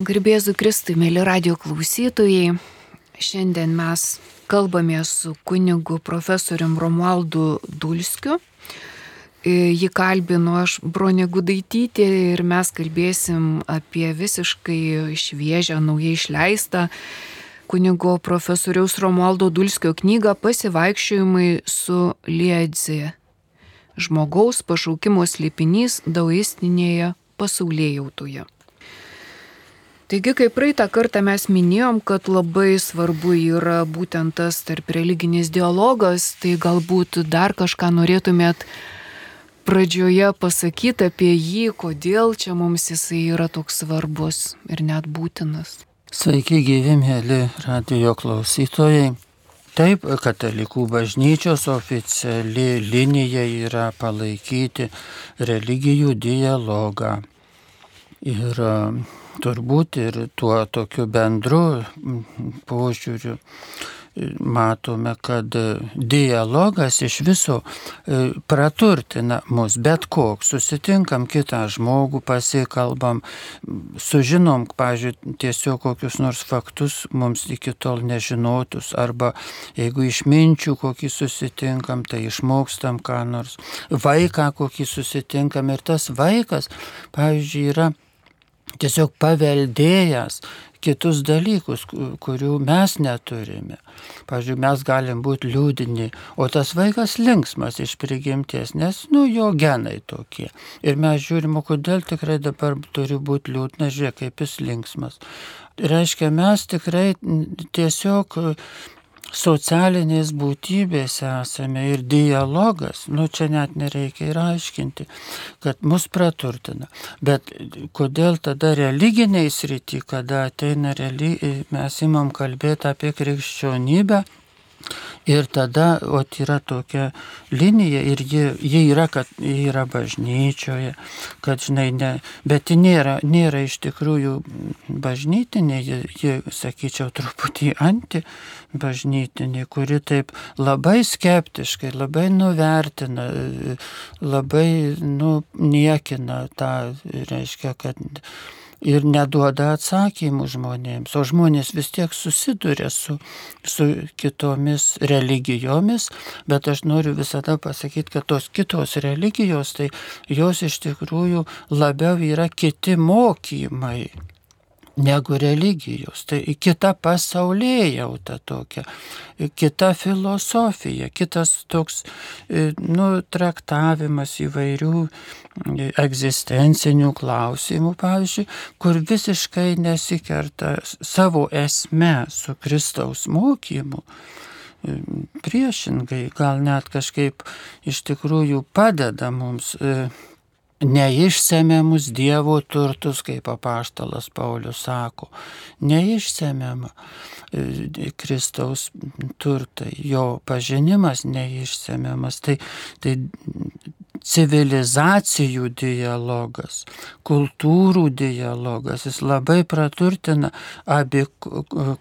Garbėzu Kristui, mėly radio klausytojai, šiandien mes kalbame su kunigu profesorium Romualdu Dulskiu. E, jį kalbinu aš Bronė Gudaitytė ir mes kalbėsim apie visiškai šviežią, naujai išleistą kunigo profesoriaus Romualdo Dulskio knygą Pasivaikščiojimai su Liedzi. Žmogaus pašaukimo slėpinys daoistinėje pasaulėje jautoje. Taigi, kaip praeitą kartą mes minėjom, kad labai svarbu yra būtent tas tarp religinis dialogas, tai galbūt dar kažką norėtumėt pradžioje pasakyti apie jį, kodėl čia mums jisai yra toks svarbus ir net būtinas. Sveiki, gyvi mėly radio klausytojai. Taip, katalikų bažnyčios oficiali linija yra palaikyti religijų dialogą. Ir turbūt ir tuo tokiu bendru požiūriu matome, kad dialogas iš viso e, praturtina mus, bet koks. Susitinkam kitą žmogų, pasikalbam, sužinom, pažiūrėjau, tiesiog kokius nors faktus mums iki tol nežinotus, arba jeigu išminčių kokį susitinkam, tai išmokstam ką nors. Vaiką kokį susitinkam ir tas vaikas, pavyzdžiui, yra tiesiog paveldėjęs kitus dalykus, kurių mes neturime. Pavyzdžiui, mes galim būti liūdini, o tas vaikas linksmas iš prigimties, nes, nu, jo genai tokie. Ir mes žiūrim, kodėl tikrai dabar turi būti liūdna, žiūrėk, kaip jis linksmas. Reiškia, mes tikrai tiesiog socialinės būtybės esame ir dialogas, nu čia net nereikia ir aiškinti, kad mus praturtina. Bet kodėl tada religiniai srity, kada ateina religi, mes imam kalbėti apie krikščionybę, Ir tada, o yra tokia linija ir ji, ji yra, kad ji yra bažnyčioje, kad, žinai, ne, bet ji nėra, nėra iš tikrųjų bažnytinė, ji, ji sakyčiau, truputį anti bažnytinė, kuri taip labai skeptiškai, labai nuvertina, labai, nu, niekina tą, reiškia, kad ir neduoda atsakymų žmonėms, o žmonės vis tiek susiduria su, su kitomis religijomis, bet aš noriu visada pasakyti, kad tos kitos religijos, tai jos iš tikrųjų labiau yra kiti mokymai negu religijos. Tai kita pasaulyje jau ta tokia, kita filosofija, kitas toks e, nu, traktavimas įvairių e, egzistencinių klausimų, pavyzdžiui, kur visiškai nesikerta savo esme su Kristaus mokymu e, priešingai, gal net kažkaip iš tikrųjų padeda mums neišsemiamus Dievo turtus, kaip apaštalas Paulius sako, neišsemiama e, Kristaus turtai, jo pažinimas neišsemiamas. Tai, tai civilizacijų dialogas, kultūrų dialogas, jis labai praturtina abi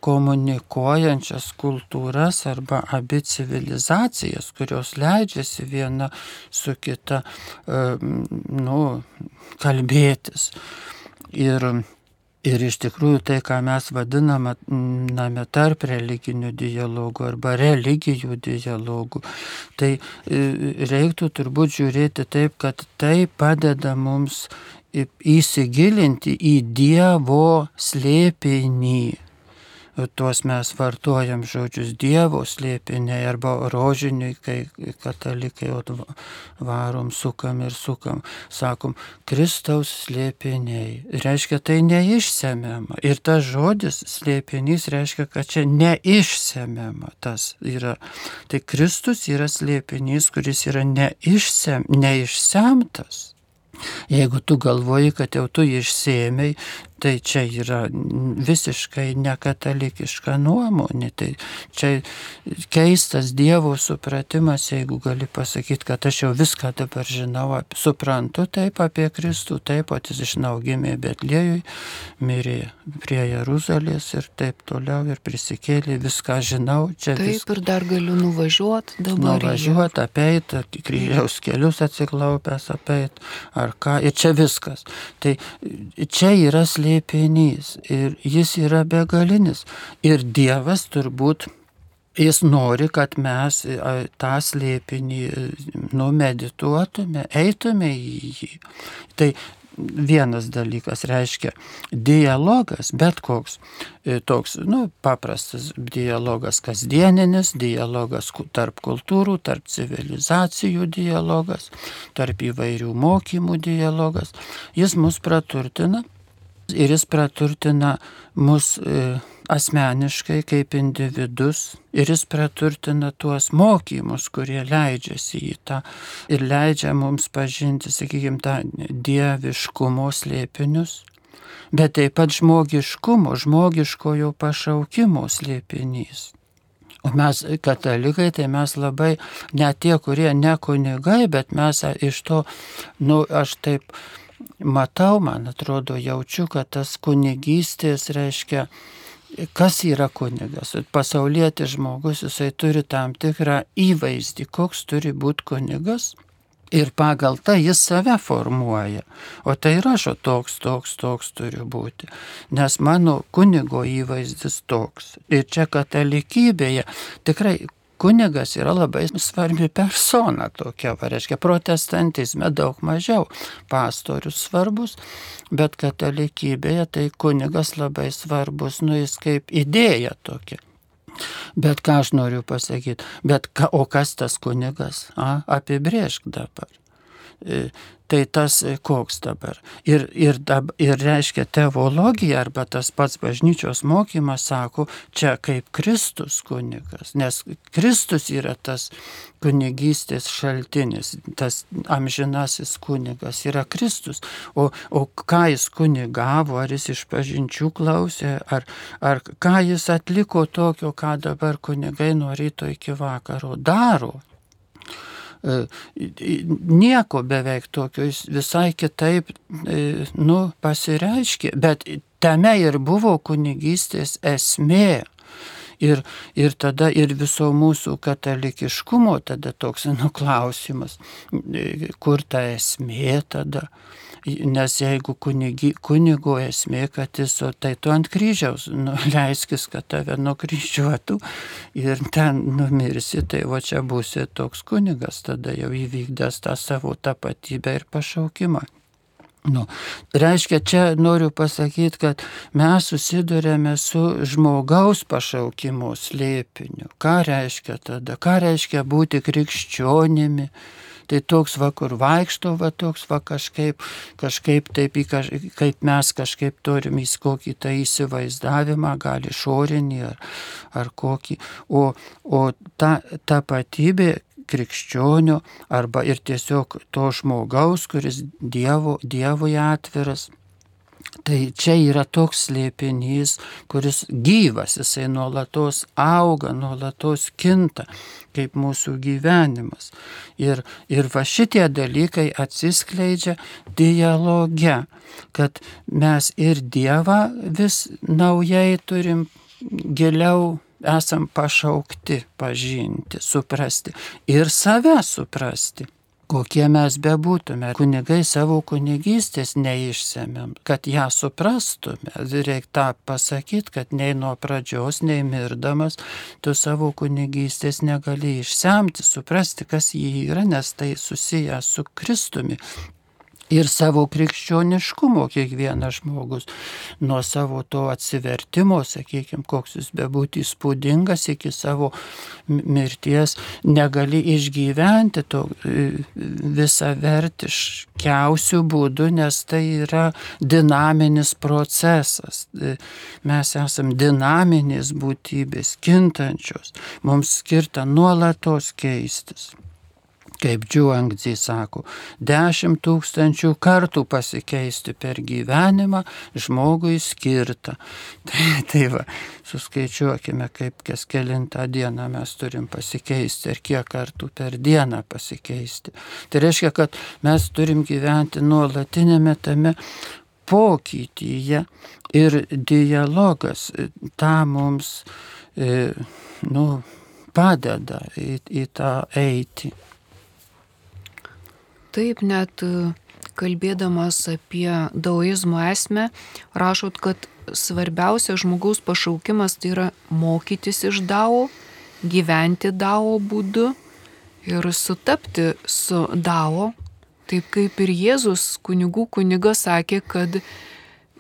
komunikuojančias kultūras arba abi civilizacijas, kurios leidžiasi viena su kita nu, kalbėtis. Ir Ir iš tikrųjų tai, ką mes vadiname tarp religinių dialogų arba religijų dialogų, tai e, reiktų turbūt žiūrėti taip, kad tai padeda mums įsigilinti į Dievo slėpinį tuos mes vartojam žodžius Dievo slėpiniai arba rožiniai, kai katalikai varom, sukam ir sukam, sakom, Kristaus slėpiniai. Reiškia, tai neišsemiama. Ir tas žodis slėpinys reiškia, kad čia neišsemiama. Tas yra. Tai Kristus yra slėpinys, kuris yra neišsem, neišsemtas. Jeigu tu galvoji, kad jau tu išsėmei, tai čia yra visiškai nekatalikiška nuomonė. Tai čia keistas Dievo supratimas, jeigu gali pasakyti, kad aš jau viską dabar žinau, suprantu taip apie Kristų, taip pat jis iš naugimė Betlėjui, mirė prie Jeruzalės ir taip toliau ir prisikėlė, viską žinau. Čia taip viską. ir dar galiu nuvažiuoti dabar. Nuvažiuoti, apeiti, kryžiaus kelius atsiklaupęs apeiti, ar ar ką, ir čia viskas. Tai čia yra slėpinys ir jis yra begalinis. Ir Dievas turbūt jis nori, kad mes tą slėpinį numedituotume, eitume į jį. Tai vienas dalykas reiškia dialogas, bet koks e, toks, nu, paprastas dialogas kasdieninis, dialogas tarp kultūrų, tarp civilizacijų dialogas, tarp įvairių mokymų dialogas, jis mus praturtina ir jis praturtina mus e, asmeniškai kaip individus ir jis praturtina tuos mokymus, kurie leidžiasi į tą ir leidžia mums pažinti, sakykime, tą dieviškumo slėpinius, bet taip pat žmogiškumo, žmogiškojo pašaukimo slėpinys. O mes katalikai, tai mes labai, net tie, kurie ne kunigai, bet mes iš to, nu, aš taip matau, man atrodo, jaučiu, kad tas kunigystės reiškia, kas yra kunigas. Pasaulietis žmogus, jisai turi tam tikrą įvaizdį, koks turi būti kunigas. Ir pagal tai jis save formuoja. O tai rašo toks, toks, toks turi būti. Nes mano kunigo įvaizdis toks. Ir čia katalikybėje tikrai kunigas yra labai svarbi persona tokia, va, reiškia, protestantizme daug mažiau pastorius svarbus, bet katalikybėje tai kunigas labai svarbus, nu jis kaip idėja tokia. Bet ką aš noriu pasakyti, bet ka, o kas tas kunigas, a, apibriešk dabar. E, Tai tas e, koks dabar. Ir, ir, dab, ir reiškia teologija arba tas pats bažnyčios mokymas sako, čia kaip Kristus kunigas, nes Kristus yra tas kunigystės šaltinis, tas amžinasis kunigas yra Kristus. O, o ką jis kunigavo, ar jis iš pažinčių klausė, ar, ar ką jis atliko tokio, ką dabar kunigai nuo ryto iki vakaro daro. E, nieko beveik tokio, jis visai kitaip, e, nu, pasireiškė, bet tame ir buvo kunigystės esmė. Ir, ir tada ir viso mūsų katalikiškumo tada toks nuklausimas, e, kur ta esmė tada nes jeigu kunigi, kunigo esmė, kad jis, o tai tu ant kryžiaus, nu, leiskis, kad tave nukryžiuotų ir ten numirsi, tai va čia būsi toks kunigas, tada jau įvykdęs tą savo tapatybę ir pašaukimą. Nu, reiškia, čia noriu pasakyti, kad mes susidurėme su žmogaus pašaukimo slėpiniu. Ką reiškia tada? Ką reiškia būti krikščionimi? Tai toks va, kur vaikšto, va toks va kažkaip, kažkaip taip, kaž, kaip mes kažkaip turim į kokį tą įsivaizdavimą, gal išorinį ar, ar kokį. O, o ta tapatybė krikščionių arba ir tiesiog to žmogaus, kuris dievo, Dievui atviras, Tai čia yra toks slėpinys, kuris gyvas, jisai nuolatos auga, nuolatos kinta, kaip mūsų gyvenimas. Ir, ir va šitie dalykai atsiskleidžia dialoge, kad mes ir Dievą vis naujai turim giliau esam pašaukti pažinti, suprasti ir save suprasti kokie mes bebūtume, kunigai savo kunigystės neišsemiam, kad ją suprastume. Reikia tą pasakyti, kad nei nuo pradžios, nei mirdamas tu savo kunigystės negali išsemti, suprasti, kas jį yra, nes tai susiję su Kristumi ir savo krikščioniškumo kiekvienas žmogus, nuo savo to atsivertimo, sakykime, koks jis bebūtų įspūdingas, iki savo mirties negali išgyventi to e, visą vertiškiausių būdų, nes tai yra dinaminis procesas. E, mes esame dinaminės būtybės, kintančios, mums skirta nuolatos keistis kaip Džiuangdzi sako, dešimt tūkstančių kartų pasikeisti per gyvenimą žmogui skirta. Tai, tai va, suskaičiuokime, kaip kas kelintą dieną mes turim pasikeisti ir kiek kartų per dieną pasikeisti. Tai reiškia, kad mes turim gyventi nuolatinėme tame pokytyje ir dialogas tą mums e, nu, padeda į, į tą eiti. Taip, net e, kalbėdamas apie daoizmo esmę, rašot, kad svarbiausia žmogaus pašaukimas tai yra mokytis iš dao, gyventi dao būdu ir sutapti su dao, taip kaip ir Jėzus kunigų kunigas sakė, kad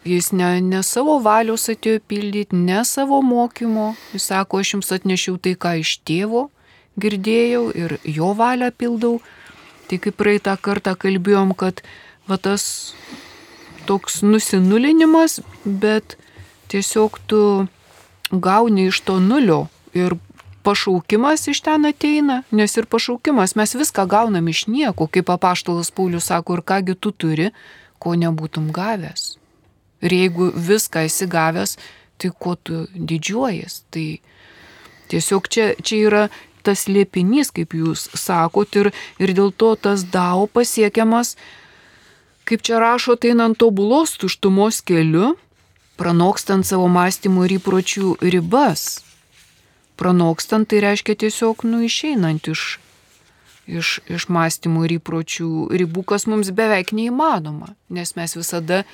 Jis ne, ne savo valios atėjo pildyti, ne savo mokymo. Jis sako, aš jums atnešiau tai, ką iš tėvo girdėjau ir jo valią pildau. Tai kaip praeitą kartą kalbėjom, kad va tas toks nusinulinimas, bet tiesiog tu gauni iš to nulio ir pašaukimas iš ten ateina, nes ir pašaukimas mes viską gaunam iš nieko, kaip apaštalas Paulius sako, ir kągi tu turi, ko nebūtum gavęs. Ir jeigu viską esi gavęs, tai kuo tu didžiuojas. Tai tiesiog čia, čia yra tas liepinys, kaip jūs sakot, ir, ir dėl to tas dao pasiekiamas, kaip čia rašo, einant tobulos tuštumos keliu, pranokstant savo mąstymų ir įpročių ribas. Pranokstant tai reiškia tiesiog, nu, išeinant iš, iš, iš mąstymų ir įpročių ribų, kas mums beveik neįmanoma, nes mes visada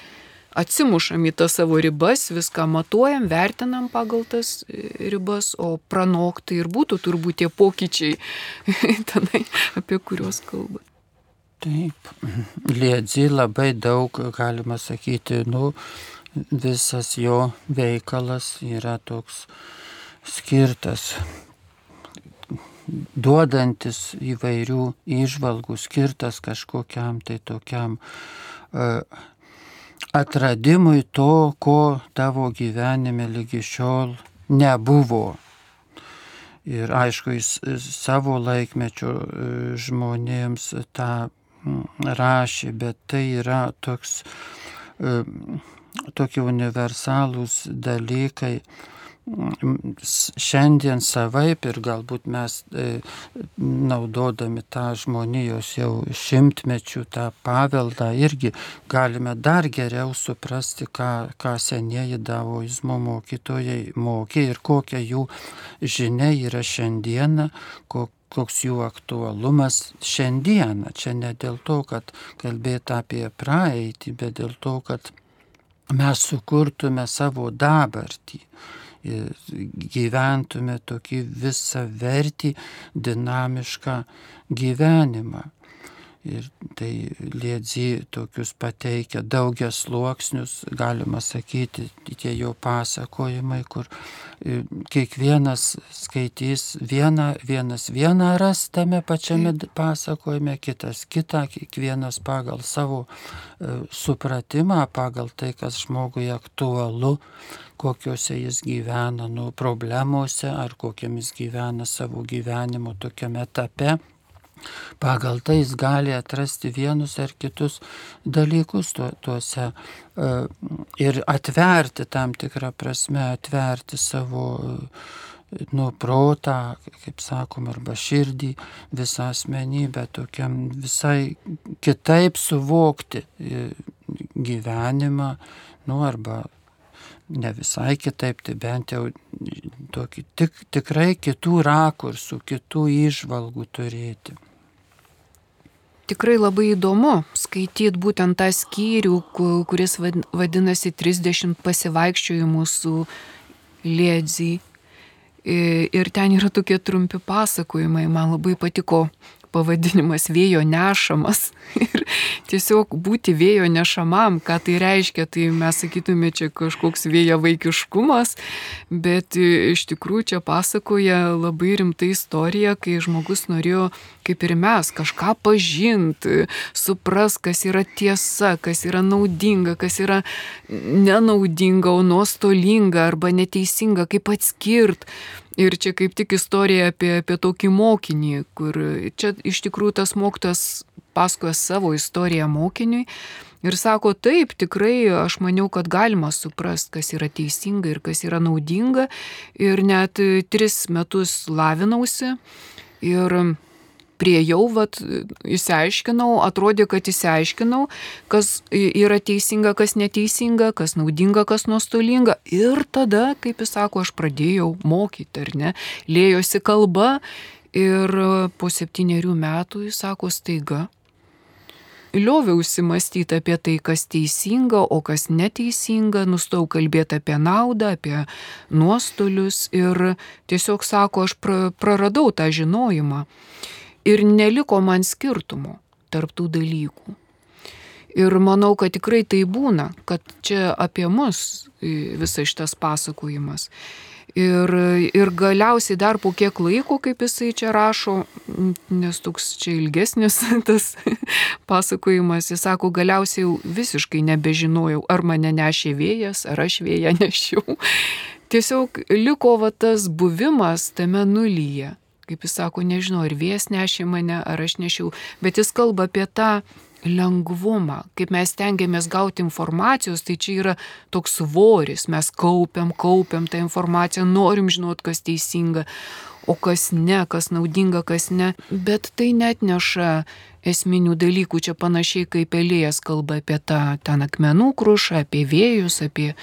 atsimušam į tas savo ribas, viską matuojam, vertinam pagal tas e, ribas, o pranoktai ir būtų turbūt tie pokyčiai, tenai, apie kuriuos kalba. Taip, Liedzi labai daug, galima sakyti, nu, visas jo veikalas yra toks skirtas duodantis įvairių išvalgų, skirtas kažkokiam tai tokiam uh, atradimui to, ko tavo gyvenime lygi šiol nebuvo. Ir aišku, jis savo laikmečio e, žmonėms tą rašė, bet tai yra toks, e, tokie universalūs dalykai, šiandien savaip ir galbūt mes e, naudodami tą žmonijos jau šimtmečių tą paveldą irgi galime dar geriau suprasti, ką, ką senieji davoizmo mokytojai mokė ir kokia jų žinia yra šiandieną, kokia koks jų aktualumas šiandieną. Čia ne dėl to, kad kalbėti apie praeitį, bet dėl to, kad mes sukurtume savo dabartį gyventume tokį visą vertį, dinamišką gyvenimą. Ir tai Liedzi tokius pateikia daugias sluoksnius, galima sakyti, tie jo pasakojimai, kur e, kiekvienas skaitys vieną, vienas vieną ras tame pačiame pasakojime, kitas kitą, kiekvienas pagal savo e, supratimą, pagal tai, kas žmogui aktualu, kokiuose jis gyvena, nu, problemuose ar kokiamis gyvena savo gyvenimo tokiame etape. Pagal tai jis gali atrasti vienus ar kitus dalykus tuose e, ir atverti tam tikrą prasme, atverti savo nu, protą, kaip sakom, arba širdį, visą asmenybę, tokiam visai kitaip suvokti e, gyvenimą, nu, arba ne visai kitaip, tai bent jau tokį tik, tikrai kitų rakursų, kitų išvalgų turėti. Tikrai labai įdomu skaityti būtent tą skyrių, kuris vadinasi 30 pasivaikščiojimų su Liedzi. Ir ten yra tokie trumpi pasakojimai, man labai patiko pavadinimas vėjo nešamas. Ir tiesiog būti vėjo nešamam, ką tai reiškia, tai mes sakytume čia kažkoks vėjo vaikiškumas, bet iš tikrųjų čia pasakoja labai rimta istorija, kai žmogus norėjo, kaip ir mes, kažką pažinti, supras, kas yra tiesa, kas yra naudinga, kas yra nenaudinga, o nuostolinga arba neteisinga, kaip atskirt. Ir čia kaip tik istorija apie, apie tokį mokinį, kur čia iš tikrųjų tas mokytas pasakoja savo istoriją mokiniui ir sako, taip, tikrai aš maniau, kad galima suprasti, kas yra teisinga ir kas yra naudinga. Ir net tris metus lavinausi. Ir priejau, vat, įsiaiškinau, atrodė, kad įsiaiškinau, kas yra teisinga, kas neteisinga, kas naudinga, kas nuostolinga. Ir tada, kaip jis sako, aš pradėjau mokyti, ar ne, lėjosi kalba ir po septyniarių metų jis sako staiga. lioviausi mąstyti apie tai, kas teisinga, o kas neteisinga, nustau kalbėti apie naudą, apie nuostolius ir tiesiog sako, aš praradau tą žinojimą ir neliko man skirtumo tarptų dalykų. Ir manau, kad tikrai tai būna, kad čia apie mus visas šitas pasakojimas. Ir, ir galiausiai dar po kiek laiko, kaip jisai čia rašo, nes toks čia ilgesnis tas pasakojimas, jis sako, galiausiai visiškai nebežinojau, ar mane nešė vėjas, ar aš vėją nešiau. Tiesiog liko va tas buvimas tame nulyje. Kaip jis sako, nežinau, ar vėjas nešė mane, ar aš nešiau, bet jis kalba apie tą lengvumą, kaip mes tengiamės gauti informacijos, tai čia yra toks svoris, mes kaupiam, kaupiam tą informaciją, norim žinot, kas teisinga, o kas ne, kas naudinga, kas ne, bet tai net neša esminių dalykų, čia panašiai kaip Elėjas kalba apie tą ten akmenų krušą, apie vėjus, apie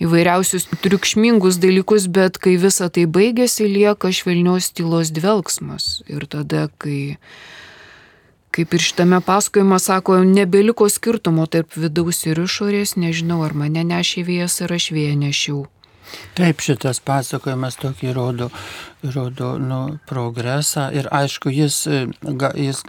įvairiausius triukšmingus dalykus, bet kai visa tai baigėsi, lieka švelnios tylos dvelgsmas. Ir tada, kai Kaip ir šitame pasakojime sako, nebeliko skirtumo tarp vidaus ir išorės, nežinau, ar mane nešė vėjas, ar aš vėją nešiau. Taip, šitas pasakojimas tokį rodo, rodo nu, progresą ir aišku, jis, jis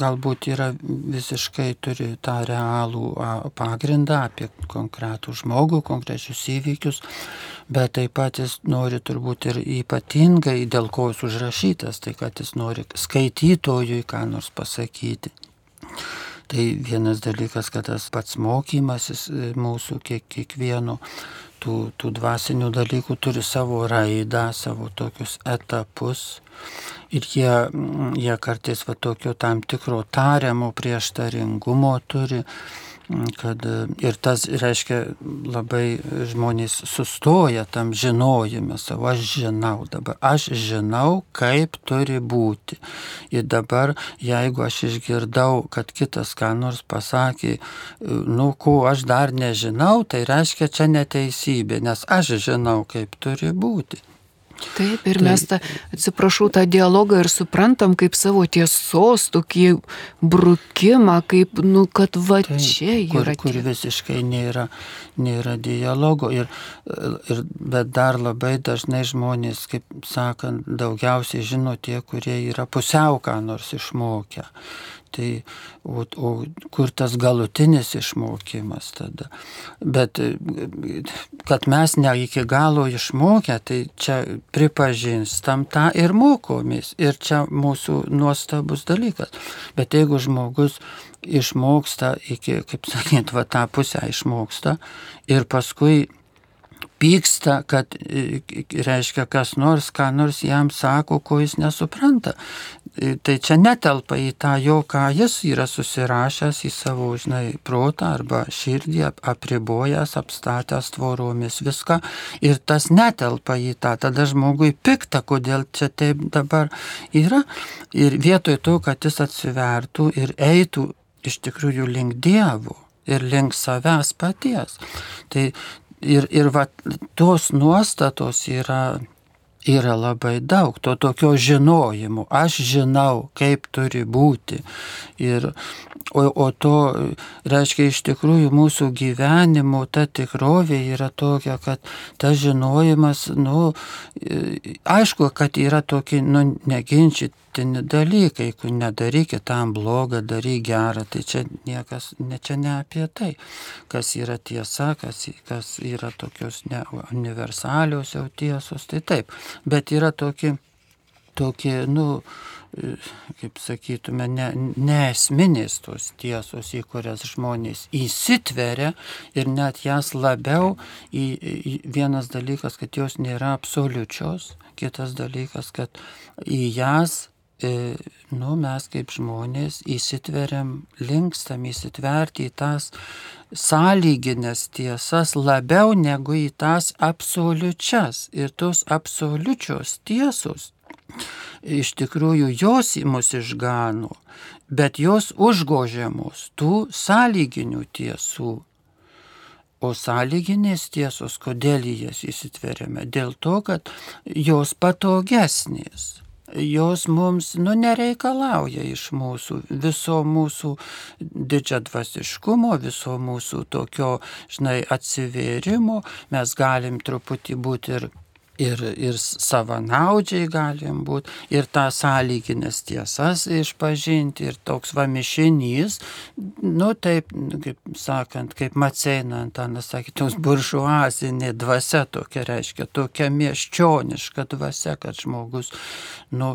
galbūt yra visiškai turi tą realų pagrindą apie konkretų žmogų, konkrečius įvykius, bet taip pat jis nori turbūt ir ypatingai, dėl ko jis užrašytas, tai kad jis nori skaitytojui ką nors pasakyti. Tai vienas dalykas, kad tas pats mokymasis e, mūsų kiek, kiekvieno tų, tų dvasinių dalykų turi savo raidą, savo tokius etapus. Ir jie, jie kartais va tokio tam tikro tariamo prieštaringumo turi kad ir tas reiškia labai žmonės sustoja tam žinojime savo, aš žinau dabar, aš žinau, kaip turi būti. Ir dabar, jeigu aš išgirdau, kad kitas ką nors pasakė, nu, ko aš dar nežinau, tai reiškia čia neteisybė, nes aš žinau, kaip turi būti. Taip, ir tai, mes tą, atsiprašau, tą dialogą ir suprantam kaip savo tiesos, tokį brukimą, kaip, nu, kad va tai, čia yra. Kur, kur visiškai nėra, nėra dialogo. Ir, ir, bet dar labai dažnai žmonės, kaip sakant, daugiausiai žino tie, kurie yra pusiau ką nors išmokę. Tai, o, o kur tas galutinis išmokymas tada? Bet kad mes ne iki galo išmokę, tai čia pripažinstam tą ir mokomės. Ir čia mūsų nuostabus dalykas. Bet jeigu žmogus išmoksta iki, kaip sakyt, va tą pusę išmoksta ir paskui pyksta, kad reiškia kas nors, ką nors jam sako, ko jis nesupranta. Tai čia netelpa į tą jo, ką jis yra susirašęs į savo, žinai, protą arba širdį, apribojęs, apstatęs tvoromis viską. Ir tas netelpa į tą, tada žmogui pikta, kodėl čia taip dabar yra. Ir vietoj to, kad jis atsivertų ir eitų iš tikrųjų link Dievo ir link savęs paties. Tai ir, ir va, tos nuostatos yra yra labai daug to tokio žinojimo. Aš žinau, kaip turi būti. Ir, o, o to reiškia iš tikrųjų mūsų gyvenimo ta tikrovė yra tokia, kad tas žinojimas, nu, aišku, kad yra tokie, nu, neginčyti praktini dalykai, jeigu nedaryk tam blogą, daryk gerą, tai čia niekas, ne čia ne apie tai, kas yra tiesa, kas, kas yra tokios ne, universalios jau tiesos, tai taip, bet yra tokie, tokie, nu, kaip sakytume, ne, neesminės tos tiesos, į kurias žmonės įsitveria ir net jas labiau, į, į, vienas dalykas, kad jos nėra absoliučios, kitas dalykas, kad į jas nu, mes kaip žmonės įsitveriam, linkstam įsitverti į tas sąlyginės tiesas labiau negu į tas absoliučias. Ir tos absoliučios tiesos, iš tikrųjų jos mus išgano, bet jos užgožia mus tų sąlyginių tiesų. O sąlyginės tiesos, kodėl jas įsitveriame? Dėl to, kad jos patogesnės jos mums, nu, nereikalauja iš mūsų viso mūsų didžiadvasiškumo, viso mūsų tokio, žinai, atsivėrimo. Mes galim truputį būti ir ir, ir savanaudžiai galim būti, ir tą sąlyginės tiesas išpažinti, ir toks vamišinys, nu taip, kaip sakant, kaip Maceina Antanas sakė, toks buržuazinė dvasia tokia reiškia, tokia mieščioniška dvasia, kad žmogus, nu,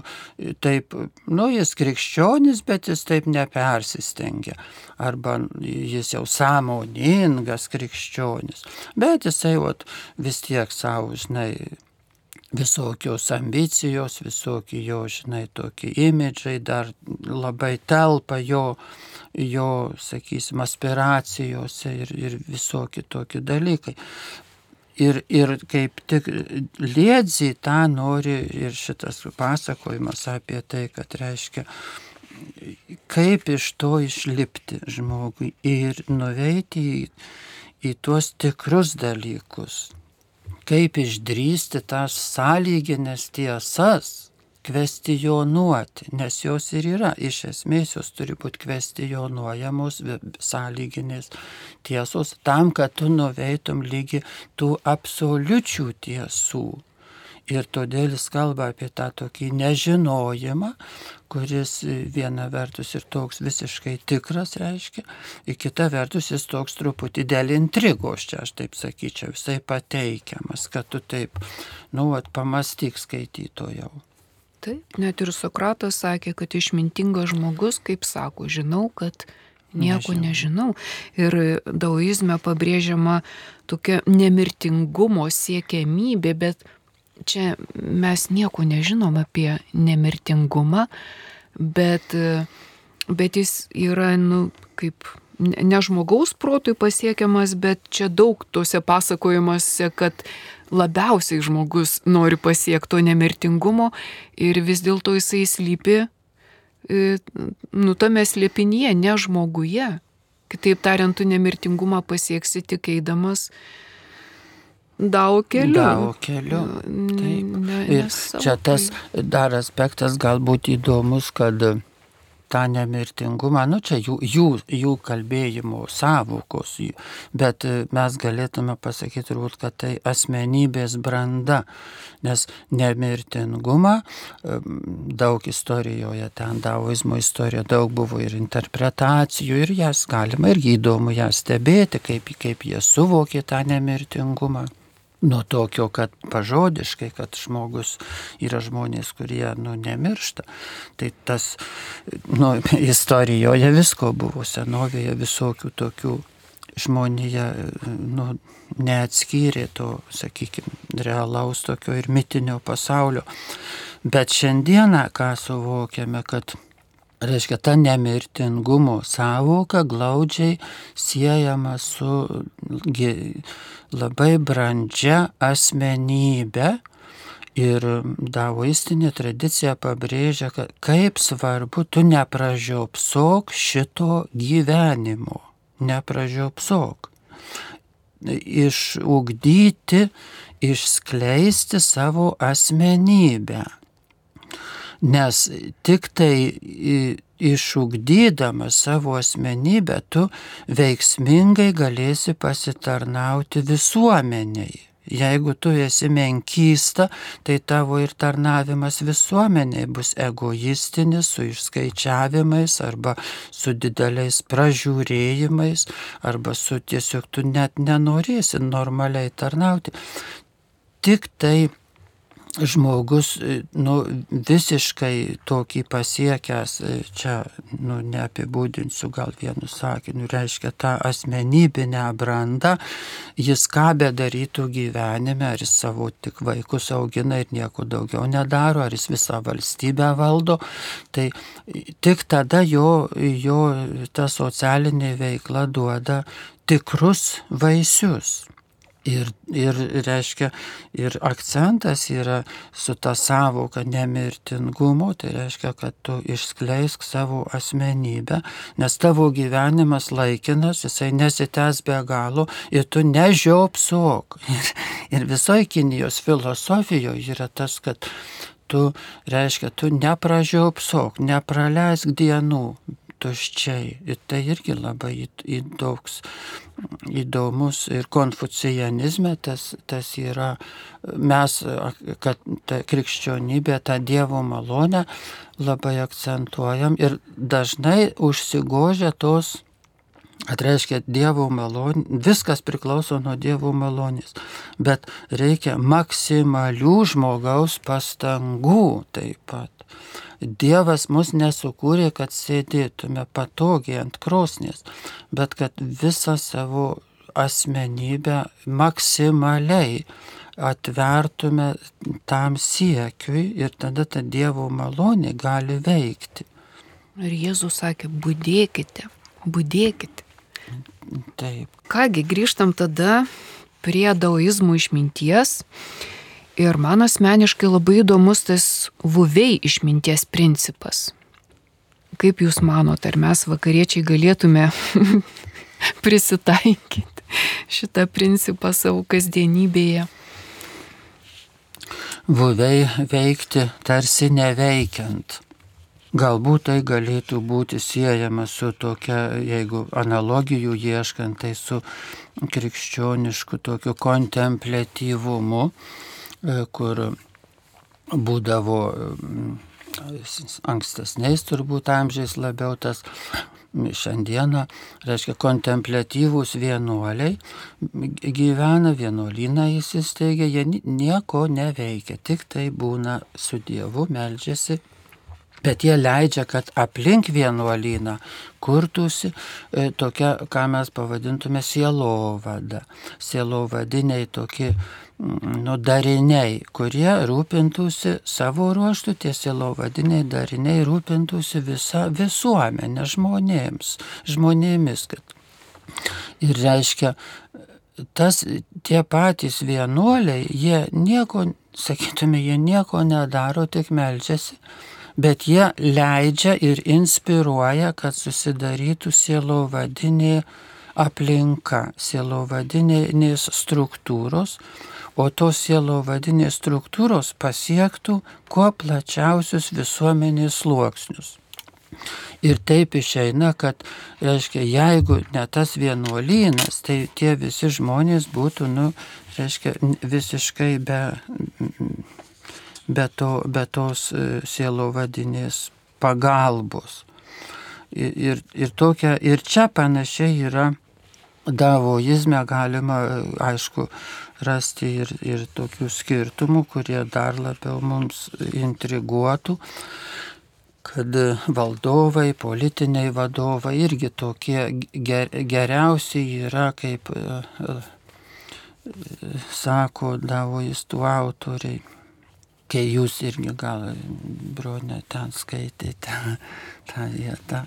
taip, nu, jis krikščionis, bet jis taip nepersistengia, arba jis jau sąmoningas krikščionis, bet jisai vat, vis tiek savo, žinai, visokios ambicijos, visokie jo, žinai, tokie imidžai dar labai telpa jo, jo sakysim, aspiracijose ir, ir visokie tokie dalykai. Ir, ir kaip tik liedzi tą nori ir šitas pasakojimas apie tai, kad reiškia, kaip iš to išlipti žmogui ir nuveiti į, į tuos tikrus dalykus, kaip išdrysti tas sąlyginės tiesas, kvestionuoti, nes jos ir yra, iš esmės jos turi būti kvestionuojamos sąlyginės tiesos tam, kad tu nuveitum lygi tų absoliučių tiesų. Ir todėl jis kalba apie tą tokį nežinojimą, kuris viena vertus ir toks visiškai tikras reiškia, ir kita vertus jis toks truputį dėl intrigos, čia aš taip sakyčiau, visai pateikiamas, kad tu taip, nu, at pamastyk skaitytojau. Taip, net ir Sokratas sakė, kad išmintingas žmogus, kaip sako, žinau, kad nieko nežinau. nežinau. Ir daoizme pabrėžiama tokia nemirtingumo siekiamybė, bet čia mes nieko nežinom apie nemirtingumą, bet, bet jis yra, nu, kaip ne žmogaus protui pasiekiamas, bet čia daug tuose pasakojimuose, kad labiausiai žmogus nori pasiekti to nemirtingumo ir vis dėlto jisai slypi, e, nu, tame slėpinyje, ne žmoguje. Kitaip tariant, tu nemirtingumą pasieksi tik eidamas Dau keliu. Dau keliu. Taip. Ne, ir čia tas dar aspektas galbūt įdomus, kad tą nemirtingumą, nu čia jų, jų, jų kalbėjimo savokos, bet mes galėtume pasakyti turbūt, kad tai asmenybės branda, nes nemirtingumą daug istorijoje, ten daoizmo istorija daug buvo ir interpretacijų ir jas galima irgi įdomu ją stebėti, kaip, kaip jie suvokė tą nemirtingumą nuo tokio, kad pažodiškai, kad žmogus yra žmonės, kurie nu, nemiršta. Tai tas nu, istorijoje visko buvo, senovėje visokių tokių žmonija nu, neatskyrė to, sakykime, realaus tokio ir mitinio pasaulio. Bet šiandieną, ką suvokiame, kad reiškia ta nemirtingumo savoka glaudžiai siejama su labai brandžia asmenybė. Ir daoistinė tradicija pabrėžia, kad kaip svarbu tu nepražiopsok šito gyvenimo, nepražiopsok. Išugdyti, išskleisti savo asmenybę. Nes tik tai išugdydama savo asmenybę, tu veiksmingai galėsi pasitarnauti visuomeniai. Jeigu tu esi menkysta, tai tavo ir tarnavimas visuomeniai bus egoistinis, su išskaičiavimais arba su dideliais pražiūrėjimais, arba su tiesiog tu net nenorėsi normaliai tarnauti. Tik tai žmogus e, nu, visiškai tokį pasiekęs, e, čia nu, neapibūdinsiu gal vienu sakiniu, reiškia tą asmenybinę brandą, jis ką bedarytų gyvenime, ar jis savo tik vaikus augina ir nieko daugiau nedaro, ar jis visą valstybę valdo, tai tik tada jo, jo ta socialinė veikla duoda tikrus vaisius. Ir, ir reiškia, ir akcentas yra su ta savoka nemirtingumo, tai reiškia, kad tu išskleisk savo asmenybę, nes tavo gyvenimas laikinas, jisai nesitęs be galo ir tu nežiopsok. Ir, ir visoje Kinijos filosofijoje yra tas, kad tu, reiškia, tu nepražiopsok, nepraleisk dienų tuščiai. Ir tai irgi labai įdoks, įdomus ir konfucijanizme tas, tas yra, mes, kad ta krikščionybė, tą Dievo malonę labai akcentuojam ir dažnai užsigožia tos Atreiškia Dievo malonė, viskas priklauso nuo Dievo malonės, bet reikia maksimalių žmogaus pastangų taip pat. Dievas mus nesukūrė, kad sėdėtume patogiai ant krosnės, bet kad visą savo asmenybę maksimaliai atvertume tam siekiui ir tada ta Dievo malonė gali veikti. Ir Jėzus sakė, būdėkite, būdėkite. Taip. Kągi, grįžtam tada prie daoizmų išminties Ir man asmeniškai labai įdomus tas vuvei išminties principas. Kaip Jūs manote, ar mes vakariečiai galėtume prisitaikyti šitą principą savo kasdienybėje? Vuvei veikti tarsi neveikiant. Galbūt tai galėtų būti siejama su tokia, jeigu analogijų ieškant, tai su krikščionišku tokiu kontemplatyvumu kur būdavo mm, ankstesniais turbūt amžiais labiau tas šiandieną, reiškia, kontemplatyvūs vienuoliai gyvena, vienuolyną įsisteigia, jie nieko neveikia, tik tai būna su Dievu, melžiasi Bet jie leidžia, kad aplink vienuolyną kurtųsi e, tokia, ką mes pavadintume sielovada. Sielovadiniai tokie mm, nu, dariniai, kurie rūpintųsi savo ruoštų, tie sielovadiniai dariniai rūpintųsi visa visuomenė žmonėms, žmonėmis. Kad... Ir reiškia, tas tie patys vienuoliai, jie nieko, sakytume, jie nieko nedaro, tik melžiasi bet jie leidžia ir inspiruoja, kad susidarytų sielovadinė aplinka, sielovadinės struktūros, o tos sielovadinės struktūros pasiektų kuo plačiausius visuomenės sluoksnius. Ir taip išeina, kad, reiškia, jeigu ne tas vienuolynas, tai tie visi žmonės būtų, nu, reiškia, visiškai be, be, to, be tos e, sielo vadinės pagalbos. Ir, ir, ir, tokia, ir čia panašiai yra davoizme galima, e, aišku, rasti ir, ir tokių skirtumų, kurie dar labiau mums intriguotų kad valdovai, politiniai vadovai irgi tokie ger, geriausi yra, kaip e, sako davoistų autoriai kai jūs irgi gal, bronė, ten skaitėte tą vietą,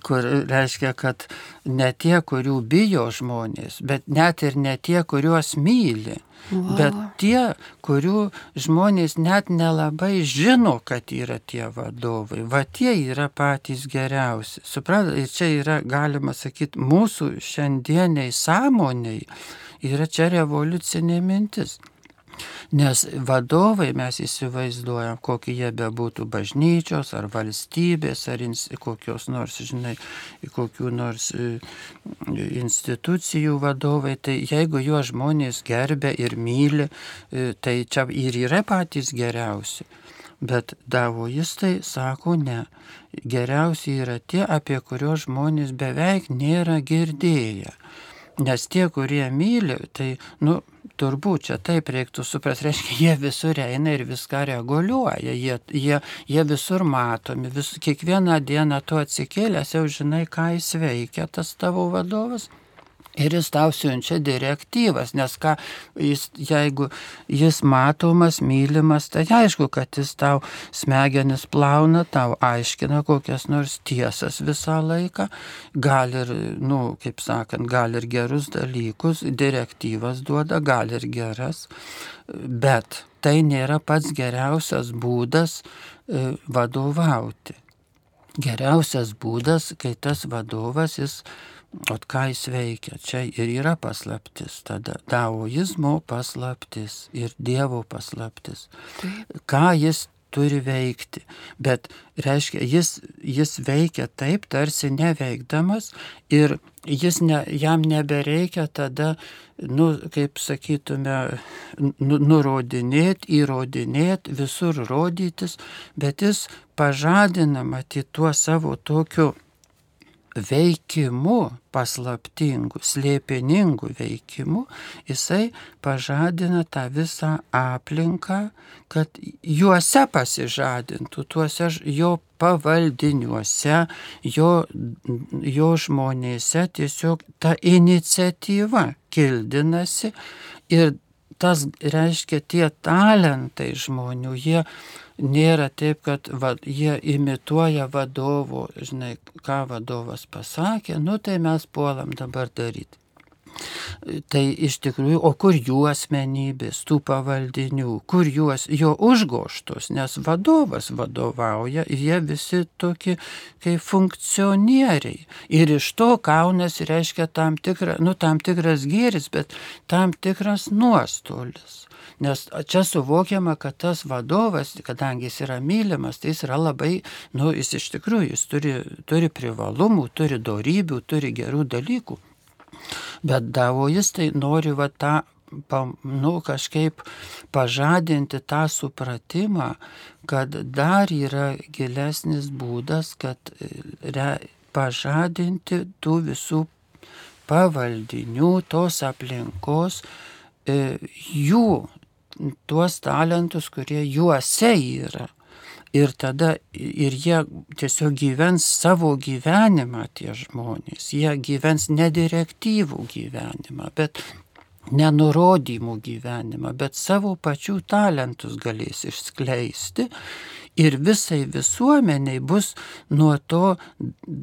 kur reiškia, kad ne tie, kurių bijo žmonės, bet net ir ne tie, kuriuos myli. Wow. Bet tie, kurių žmonės net nelabai žino, kad yra tie vadovai, va tie yra patys geriausi. Suprantate, ir čia yra, galima sakyti, mūsų šiandieniai sąmoniai yra čia revoliucinė mintis. Nes vadovai mes įsivaizduojam, kokie jie bebūtų bažnyčios ar valstybės ar kokios nors, žinai, kokių nors e, institucijų vadovai, tai jeigu juos žmonės gerbė ir myli, e, tai čia ir yra patys geriausi. Bet davoistai sako ne. Geriausi yra tie, apie kuriuos žmonės beveik nėra girdėję. Nes tie, kurie myli, tai, nu, turbūt čia taip reiktų suprasti, reiškia, jie visur eina ir viską reguliuoja, jie, jie, jie visur matomi, vis, kiekvieną dieną tu atsikėlęs jau žinai, ką jis veikia, tas tavo vadovas. Ir jis tau siunčia direktyvas, nes ką, jis, jeigu jis matomas, mylimas, tai aišku, kad jis tau smegenis plauna, tau aiškina kokias nors tiesas visą laiką, gal ir, nu, kaip sakant, gal ir gerus dalykus, direktyvas duoda, gal ir geras, bet tai nėra pats geriausias būdas e, vadovauti. Geriausias būdas, kai tas vadovas jis O ką jis veikia? Čia ir yra paslaptis, tada daoizmo paslaptis ir Dievo paslaptis. Ką jis turi veikti. Bet reiškia, jis, jis veikia taip, tarsi neveikdamas ir jis ne, jam nebereikia tada, nu, kaip sakytume, nu, nurodinėti, įrodinėti, visur rodytis, bet jis pažadina matyti tuo savo tokiu veikimu, paslaptingu, slėpiningu veikimu, jisai pažadina tą visą aplinką, kad juose pasižadintų, tuose jo pavaldiniuose, jo, jo žmonėse tiesiog ta iniciatyva kildinasi ir tas reiškia tie talentai žmonių, jie nėra taip, kad va, jie imituoja vadovo, žinai, ką vadovas pasakė, nu tai mes puolam dabar daryti. Tai iš tikrųjų, o kur jų asmenybės, tų pavaldinių, kur juos, jo užgoštos, nes vadovas vadovauja, jie visi tokie kaip funkcionieriai. Ir iš to kaunas reiškia tam, tikra, nu, tam tikras gėris, bet tam tikras nuostolis. Nes čia suvokiama, kad tas vadovas, kadangi jis yra mylimas, tai jis yra labai, nu, jis iš tikrųjų, jis turi, turi privalumų, turi darybių, turi gerų dalykų. Bet davojistai nori va tą, nu, kažkaip pažadinti tą supratimą, kad dar yra gilesnis būdas, kad re, pažadinti tų visų pavaldinių, tos aplinkos, e, jų tuos talentus, kurie juose yra. Ir tada ir jie tiesiog gyvens savo gyvenimą tie žmonės. Jie gyvens nedirektyvų gyvenimą, bet nenurodymų gyvenimą, bet savo pačių talentus galės išskleisti. Ir visai visuomeniai bus nuo to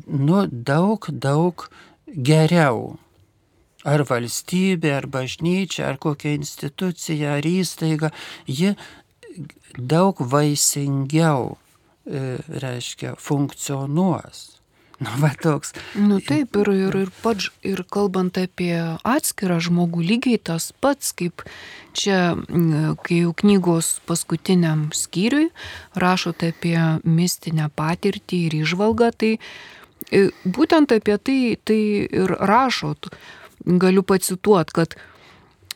nu, daug, daug geriau ar valstybė, ar bažnyčia, ar kokia institucija, ar įstaiga, ji daug vaisingiau, e, reiškia, funkcionuos. Nu, va toks. Nu taip, ir, ir, ir, pats, ir kalbant apie atskirą žmogų, lygiai tas pats, kaip čia, kai jau knygos paskutiniam skyriui rašote apie mistinę patirtį ir išvalgą, tai e, būtent apie tai, tai ir rašot galiu pacituoti, kad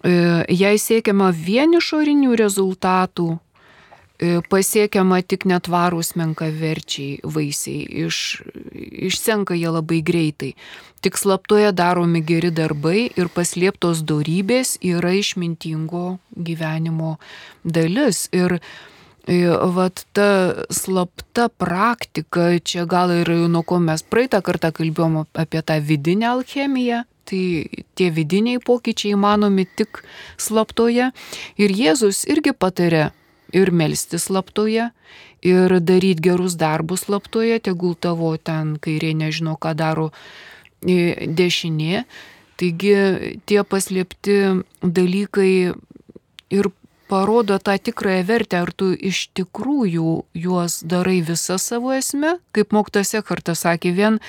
jei siekiama vien išorinių rezultatų, pasiekiama tik netvarūs menkaverčiai vaisiai, iš, išsenka jie labai greitai. Tik slaptoje daromi geri darbai ir paslėptos darybės yra išmintingo gyvenimo dalis. Ir Vat ta slapta praktika, čia gal ir nuo ko mes praeitą kartą kalbėjom apie tą vidinę alchemiją, Tai tie vidiniai pokyčiai įmanomi tik slaptoje. Ir Jėzus irgi patarė ir melsti slaptoje, ir daryti gerus darbus slaptoje, tegul tavo ten kairė nežino, ką daro e, dešinė. Taigi tie paslėpti dalykai ir parodo tą tikrąją vertę, ar tu iš tikrųjų juos darai visą savo esmę, kaip moktose kartą sakė, vien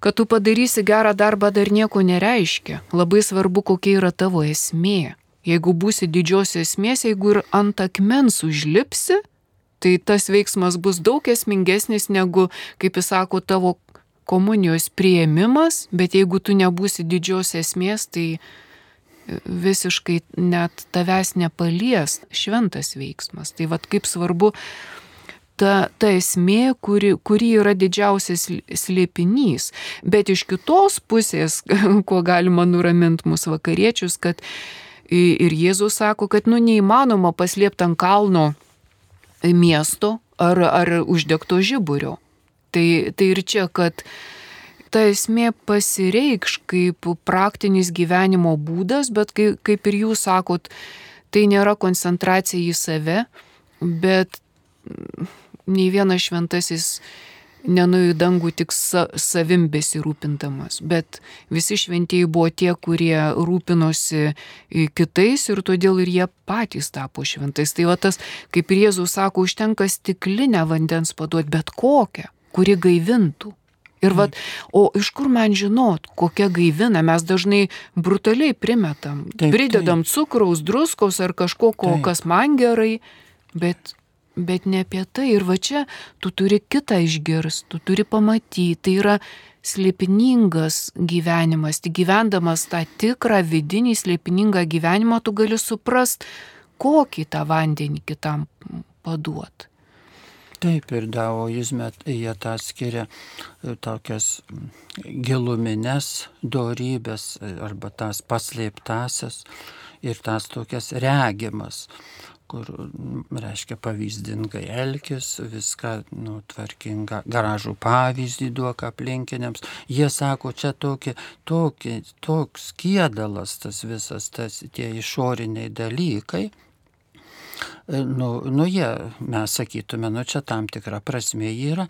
Kad tu padarysi gerą darbą dar nieko nereiškia. Labai svarbu, kokia yra tavo esmė. Jeigu būsi didžios esmės, jeigu ir ant akmens užlipsi, tai tas veiksmas bus daug esmingesnis negu, kaip jis sako, tavo komunijos prieimimas, bet jeigu tu nebūsi didžios esmės, tai visiškai net tavęs nepalies šventas veiksmas. Tai vad kaip svarbu ta, ta esmė, kuri, kuri yra didžiausias slėpinys. Bet iš kitos pusės, kuo galima nuraminti mūsų vakariečius, kad ir Jėzus sako, kad nu neįmanoma paslėpti ant kalno miesto ar, ar uždegto žiburio. Tai, tai ir čia, kad ta esmė pasireikš kaip praktinis gyvenimo būdas, bet kaip, kaip ir jūs sakot, tai nėra koncentracija į save, bet nei vienas šventasis nenuėjo į dangų tik sa, savim besirūpintamas, bet visi šventieji buvo tie, kurie rūpinosi kitais ir todėl ir jie patys tapo šventais. Tai va tas, kaip ir Jėzus sako, užtenka stiklinę vandens paduoti, bet kokią, kuri gaivintų. Ir vat, o iš kur man žinot, kokia gaivina, mes dažnai brutaliai primetam, taip, pridedam taip. cukraus, druskos ar kažko, ko, kas man gerai, bet, bet ne apie tai. Ir va čia tu turi kitą išgirsti, tu turi pamatyti, tai yra slėpiningas gyvenimas, tik gyvendamas tą tikrą vidinį slėpiningą gyvenimą, tu gali suprast, kokį tą vandenį kitam paduot. Taip ir daoizme jie tą skiria e, tokias gilumines dorybės e, arba tas paslėptasias ir tas tokias regimas, kur, reiškia, pavyzdingai elgis, viską, nu, tvarkinga, gražų pavyzdį duok aplinkiniams. Jie sako, čia tokie, tokie, toks kėdalas tas visas, tas tie išoriniai dalykai nu, nu jie, mes sakytume, nu čia tam tikra prasme yra,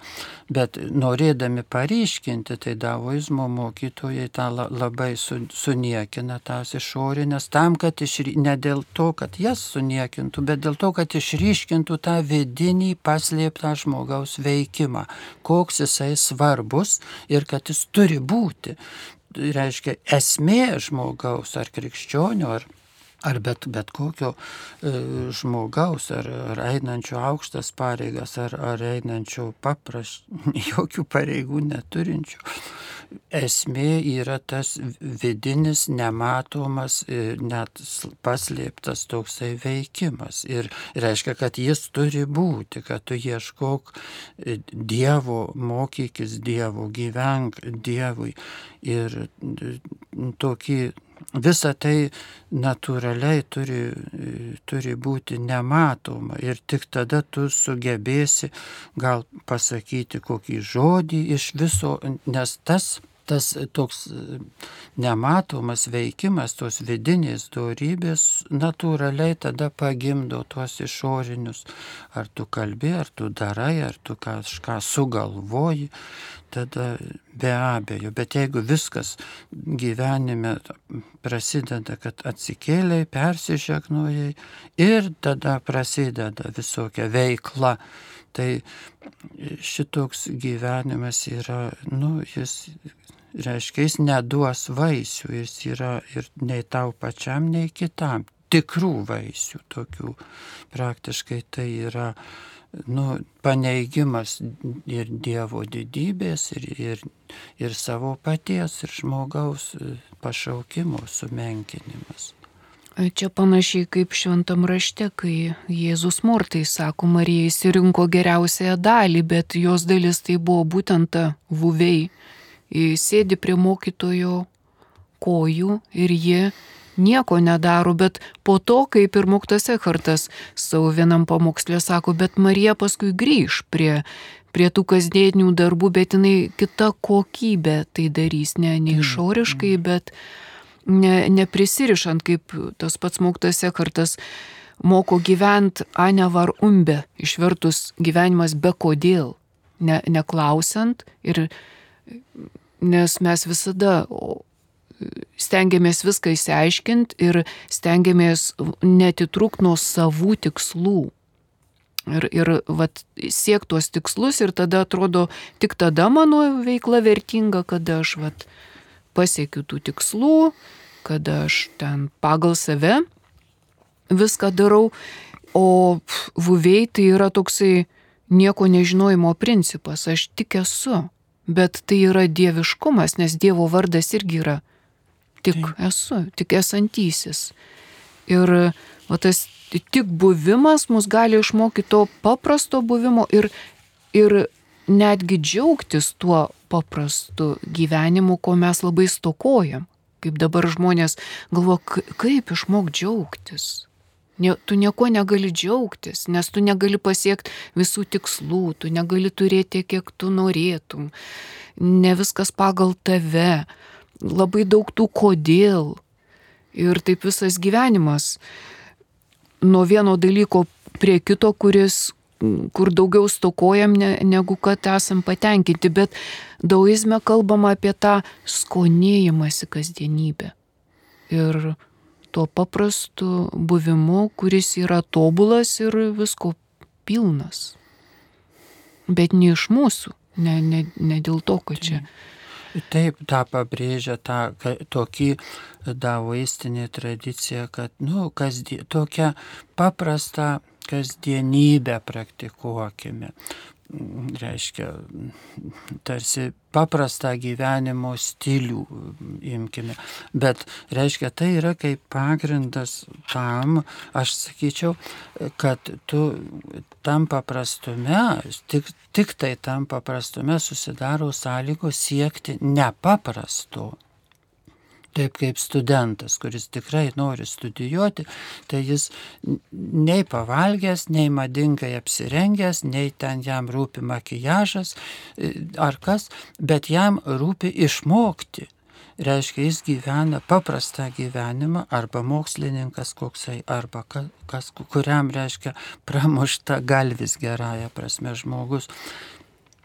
bet norėdami paryškinti, tai davoizmo mokytojai tą labai su, suniekina tas išorinės, tam, kad išry, ne dėl to, kad jas suniekintų, bet dėl to, kad išryškintų tą vidinį paslėptą žmogaus veikimą, koks jisai svarbus ir kad jis turi būti. Reiškia, esmė žmogaus ar krikščionio, ar ar bet, bet kokio e, žmogaus, ar, ar einančio aukštas pareigas, ar, ar einančio papras, jokių pareigų neturinčių. Esmė yra tas vidinis, nematomas, e, net paslėptas toksai veikimas. Ir reiškia, kad jis turi būti, kad tu ieškok e, Dievo, mokykis Dievo, gyvenk Dievui. Ir tokį visa tai natūraliai turi, turi būti nematoma ir tik tada tu sugebėsi gal pasakyti kokį žodį iš viso, nes tas tas toks nematomas veikimas, tos vidinės dorybės natūraliai tada pagimdo tuos išorinius. Ar tu kalbi, ar tu darai, ar tu kažką sugalvoji tada be abejo, bet jeigu viskas gyvenime prasideda, kad atsikėliai, persižegnojai ir tada prasideda visokia veikla, tai šitoks gyvenimas yra, nu, jis reiškia, jis neduos vaisių, jis yra ir nei tau pačiam, nei kitam. Tikrų vaisių tokių praktiškai tai yra nu, paneigimas ir Dievo didybės, ir, ir, ir savo paties, ir žmogaus e, pašaukimo sumenkinimas. Čia panašiai kaip šventam rašte, kai Jėzus mortai sako, Marija įsirinko geriausiąją dalį, bet jos dalis tai buvo būtent ta. Jis sėdi prie mokytojo kojų ir jie nieko nedaro, bet po to, kaip ir Moktas Ekartas savo vienam pamokslė sako, bet Marija paskui grįž prie, prie tų kasdienių darbų, bet jinai kita kokybė tai darys, ne, ne išoriškai, bet ne, neprisirišant, kaip tas pats Moktas Ekartas moko gyventi anevar umbe, išvertus gyvenimas be kodėl, ne, neklausiant ir nes mes visada stengiamės viską įsiaiškinti ir stengiamės netitrūk nuo savų tikslų. Ir, ir vat, siek tuos tikslus ir tada atrodo, tik tada mano veikla vertinga, kada aš vat, pasiekiu tų tikslų, kada aš ten pagal save viską darau, o vuviai tai yra toksai nieko nežinojimo principas, aš tik esu, bet tai yra dieviškumas, nes Dievo vardas irgi yra tik Taip. esu, tik esantysis. Ir va, tas tik buvimas mus gali išmokyti to paprasto buvimo ir, ir netgi džiaugtis tuo paprastu gyvenimu, ko mes labai stokojam. Kaip dabar žmonės galvo, kaip išmok džiaugtis. Ne, tu nieko negali džiaugtis, nes tu negali pasiekti visų tikslų, tu negali turėti kiek tu norėtum. Ne viskas pagal tave labai daug tų kodėl. Ir taip visas gyvenimas. Nuo vieno dalyko prie kito, kuris, kur daugiau stokojam ne, negu kad esam patenkinti. Bet daugizme kalbama apie tą skonėjimąsi kasdienybę. Ir tuo paprastu buvimu, kuris yra tobulas ir visko pilnas. Bet ne iš mūsų, ne, ne, ne dėl to, kad čia. Taip, tą pabrėžia tą tokį davoistinė tradicija, kad, nu, kasdien, tokia paprasta kasdienybę praktikuokime reiškia, tarsi paprastą gyvenimo stilių imkime. Bet, reiškia, tai yra kaip pagrindas tam, aš sakyčiau, kad tu tam paprastume, tik, tik tai tam paprastume susidaro sąlygos siekti nepaprasto Taip kaip studentas, kuris tikrai nori studijuoti, tai jis nei pavalgęs, nei madingai apsirengęs, nei ten jam rūpi makijažas ar kas, bet jam rūpi išmokti. Reiškia, jis gyvena paprastą gyvenimą arba mokslininkas koksai, arba kas, kuriam reiškia pramušta galvis gerąją prasme žmogus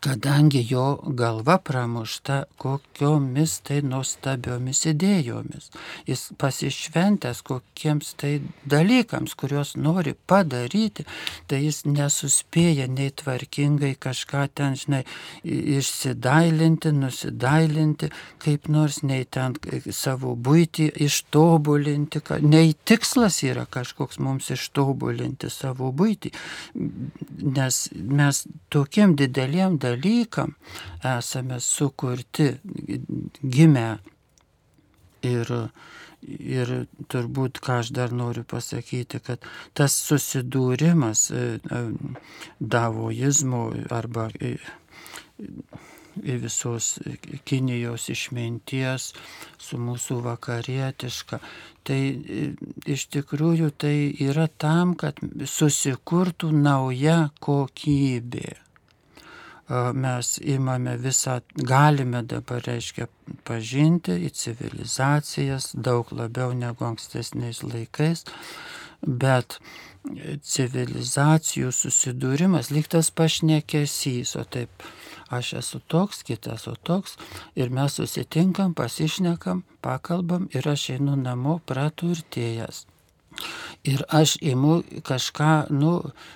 kadangi jo galva pramušta kokiomis tai nuostabiomis idėjomis. Jis pasišventęs kokiems tai dalykams, kuriuos nori padaryti, tai jis nesuspėja nei tvarkingai kažką ten, žinai, išsidailinti, nusidailinti, kaip nors, nei ten savo būti ištobulinti, nei tikslas yra kažkoks mums ištobulinti savo būti, nes mes tokiem dideliem dalykam, dalykam esame sukurti, gimę. Ir, ir turbūt, ką aš dar noriu pasakyti, kad tas susidūrimas e, e, davoizmo arba e, visos Kinijos išminties su mūsų vakarietiška. Tai iš tikrųjų tai yra tam, kad susikurtų nauja kokybė mes imame visą, galime dabar, reiškia, pažinti į civilizacijas daug labiau negu ankstesniais laikais, bet civilizacijų susidūrimas lyg tas pašnekesys, o taip aš esu toks, kitas esu toks ir mes susitinkam, pasišnekam, pakalbam ir aš einu namo praturtėjęs. Ir aš imu kažką, nu,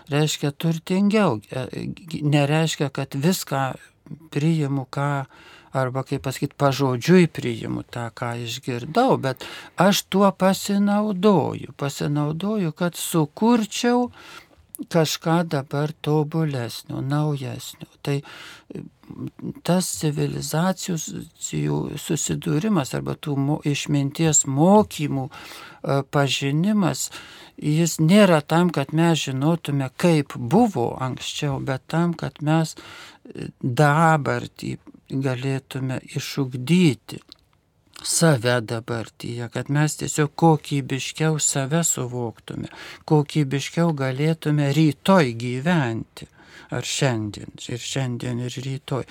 reiškia turtingiau. E, nereiškia, kad viską priimu, ką, arba kaip pasakyti, pažodžiui priimu tą, ką išgirdau, bet aš tuo pasinaudoju. Pasinaudoju, kad sukurčiau kažką dabar tobulesnio, naujesnio. Tai tas civilizacijų susidūrimas arba tų išminties mokymų pažinimas, jis nėra tam, kad mes žinotume, kaip buvo anksčiau, bet tam, kad mes e, dabartį galėtume išugdyti save dabartyje, kad mes tiesiog kokybiškiau save suvoktume, kokybiškiau galėtume rytoj gyventi. Ar šiandien, ir šiandien, ir rytoj,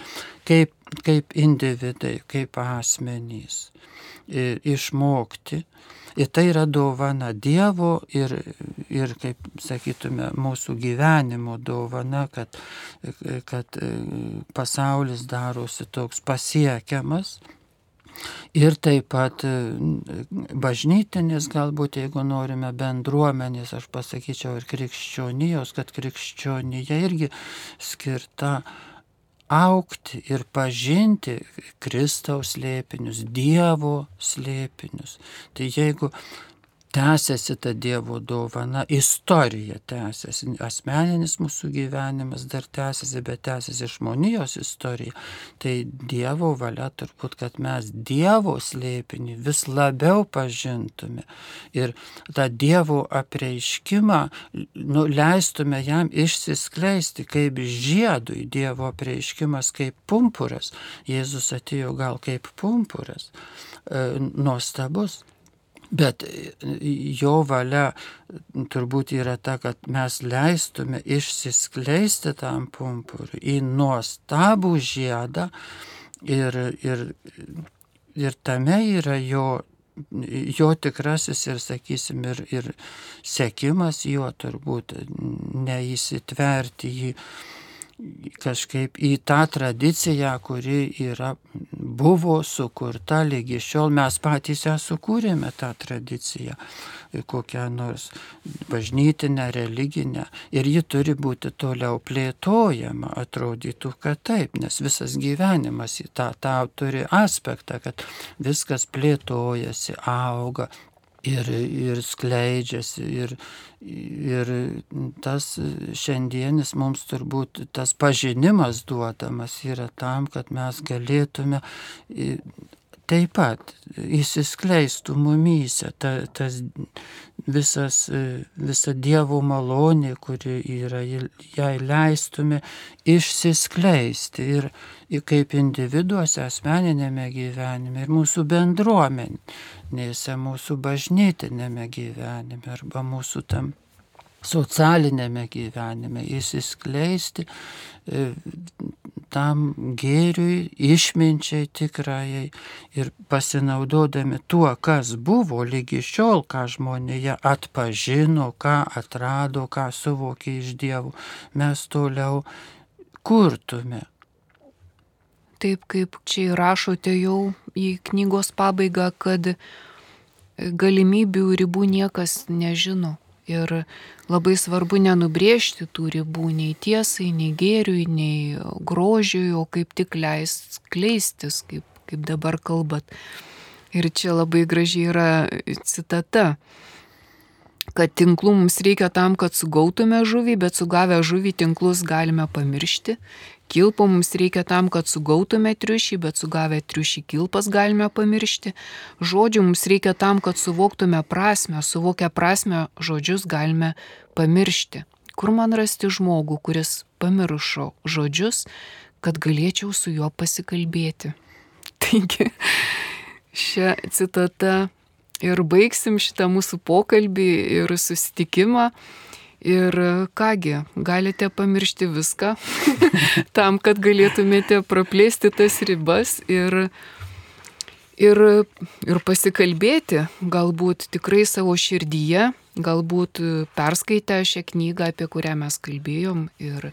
kaip, kaip individai, kaip asmenys, ir išmokti. Ir tai yra dovana Dievo ir, ir, kaip sakytume, mūsų gyvenimo dovana, kad, kad pasaulis darosi toks pasiekiamas, Ir taip pat e, bažnytinis, galbūt jeigu norime bendruomenės, aš pasakyčiau ir krikščionijos, kad krikščionija irgi skirta aukti ir pažinti Kristaus slėpinius, Dievo slėpinius. Tai jeigu tęsiasi ta Dievo dovana, istorija tęsiasi, asmeninis mūsų gyvenimas dar tęsiasi, bet tęsiasi žmonijos istorija. Tai Dievo valia turbūt, kad mes Dievo slėpinį vis labiau pažintume ir tą Dievo apreiškimą nu, leistume jam išsiskleisti kaip žiedui, Dievo apreiškimas kaip pumpuras. Jėzus atėjo gal kaip pumpuras. E, nuostabus. Bet jo valia turbūt yra ta, kad mes leistume išsiskleisti tam pumpuriui į nuostabų žiedą ir, ir, ir tame yra jo, jo tikrasis ir, sakysim, ir, ir sekimas jo turbūt neįsitverti jį kažkaip į tą tradiciją, kuri yra, buvo sukurta lygi šiol, mes patys ją sukūrėme tą tradiciją, kokią nors bažnytinę, religinę, ir ji turi būti toliau plėtojama, atrodytų, kad taip, nes visas gyvenimas į tą, tą turi aspektą, kad viskas plėtojasi, auga, ir, ir skleidžiasi. Ir, ir tas šiandienis mums turbūt tas pažinimas duodamas yra tam, kad mes galėtume taip pat įsiskleistų mumyse ta, tas visas, visa Dievo malonė, kuri yra, jai leistume išsiskleisti ir, ir kaip individuose, asmeninėme gyvenime, ir mūsų bendruomenėse, mūsų bažnytinėme gyvenime arba mūsų tam socialinėme gyvenime įsiskleisti e, tam gėriui, išminčiai tikrajai ir pasinaudodami tuo, kas buvo lygi šiol, ką žmonėje atpažino, ką atrado, ką suvokė iš dievų, mes toliau kurtume. Taip kaip čia įrašote jau į knygos pabaigą, kad galimybių ribų niekas nežino. Ir labai svarbu nenubrėžti tų ribų nei tiesai, nei gėriui, nei grožiui, o kaip tik leist kleistis, kaip, kaip dabar kalbat. Ir čia labai gražiai yra citata kad tinklų mums reikia tam, kad sugautume žuvį, bet sugavę žuvį tinklus galime pamiršti. Kilpo mums reikia tam, kad sugautume triušį, bet sugavę triušį kilpas galime pamiršti. Žodžių mums reikia tam, kad suvoktume prasme, suvokę prasme žodžius galime pamiršti. Kur man rasti žmogų, kuris pamiršo žodžius, kad galėčiau su juo pasikalbėti. Taigi, šią citatą ir baigsim šitą mūsų pokalbį ir susitikimą. Ir kągi, galite pamiršti viską tam, kad galėtumėte praplėsti tas ribas ir, ir, ir pasikalbėti, galbūt tikrai savo širdyje, galbūt perskaitę šią knygą, apie kurią mes kalbėjom. Ir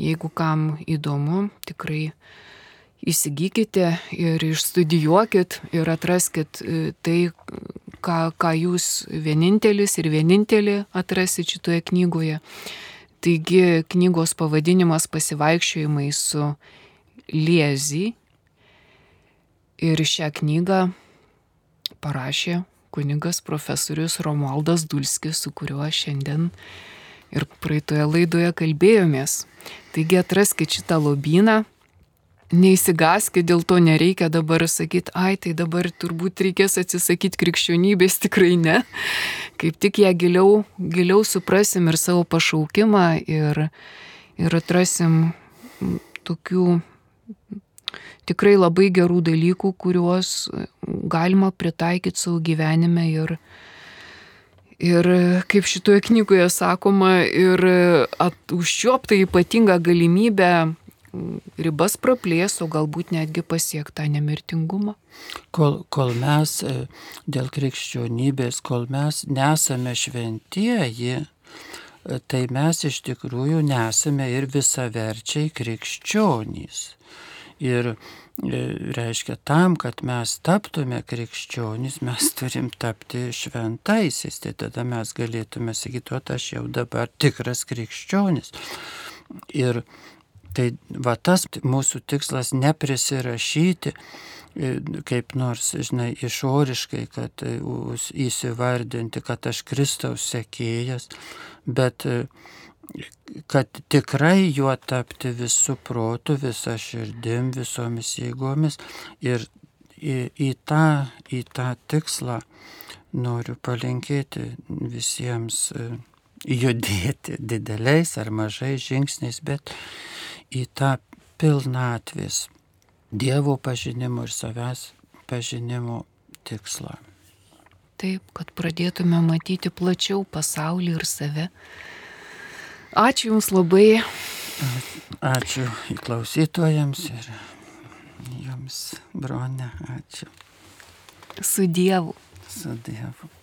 jeigu kam įdomu, tikrai įsigykite ir išstudijuokit ir atraskit e, tai, ką, ką jūs vienintelis ir vienintelį atrasit šitoje knygoje. Taigi knygos pavadinimas pasivaikščiojimai su Liezi ir šią knygą parašė kunigas profesorius Romualdas Dulskis, su kuriuo šiandien ir praeitoje laidoje kalbėjomės. Taigi atraskite šitą lobyną, neįsigaskit, dėl to nereikia dabar sakyti, ai, tai dabar turbūt reikės atsisakyti krikščionybės, tikrai ne. Kaip tik ją giliau, giliau suprasim ir savo pašaukimą ir, ir atrasim tokių tikrai labai gerų dalykų, kuriuos galima pritaikyti savo gyvenime ir, Ir kaip šitoje knygoje sakoma, ir užčiopta ypatinga galimybė ribas praplės, o galbūt netgi pasiektą nemirtingumą. Kol, kol mes e, dėl krikščionybės, kol mes nesame šventieji, e, tai mes iš tikrųjų nesame ir visaverčiai krikščionys. Ir e, reiškia, tam, kad mes taptume krikščionys, mes turim tapti šventaisiais. Tai tada mes galėtume sakyti, o aš jau dabar tikras krikščionis. Ir Tai va tas mūsų tikslas neprisirašyti e, kaip nors, žinai, išoriškai, kad e, įsivardinti, kad aš Kristaus sekėjas, bet e, kad tikrai juo tapti visų protų, visą širdim, visomis jėgomis ir į, į, tą, į tą tikslą noriu palinkėti visiems judėti dideliais ar mažais žingsniais, bet į tą pilnatvės Dievo pažinimo ir savęs pažinimo tikslą. Taip, kad pradėtume matyti plačiau pasaulį ir save. Ačiū Jums labai. Ačiū klausytojams ir Jums, bronė, ačiū. Su Dievu. Su Dievu.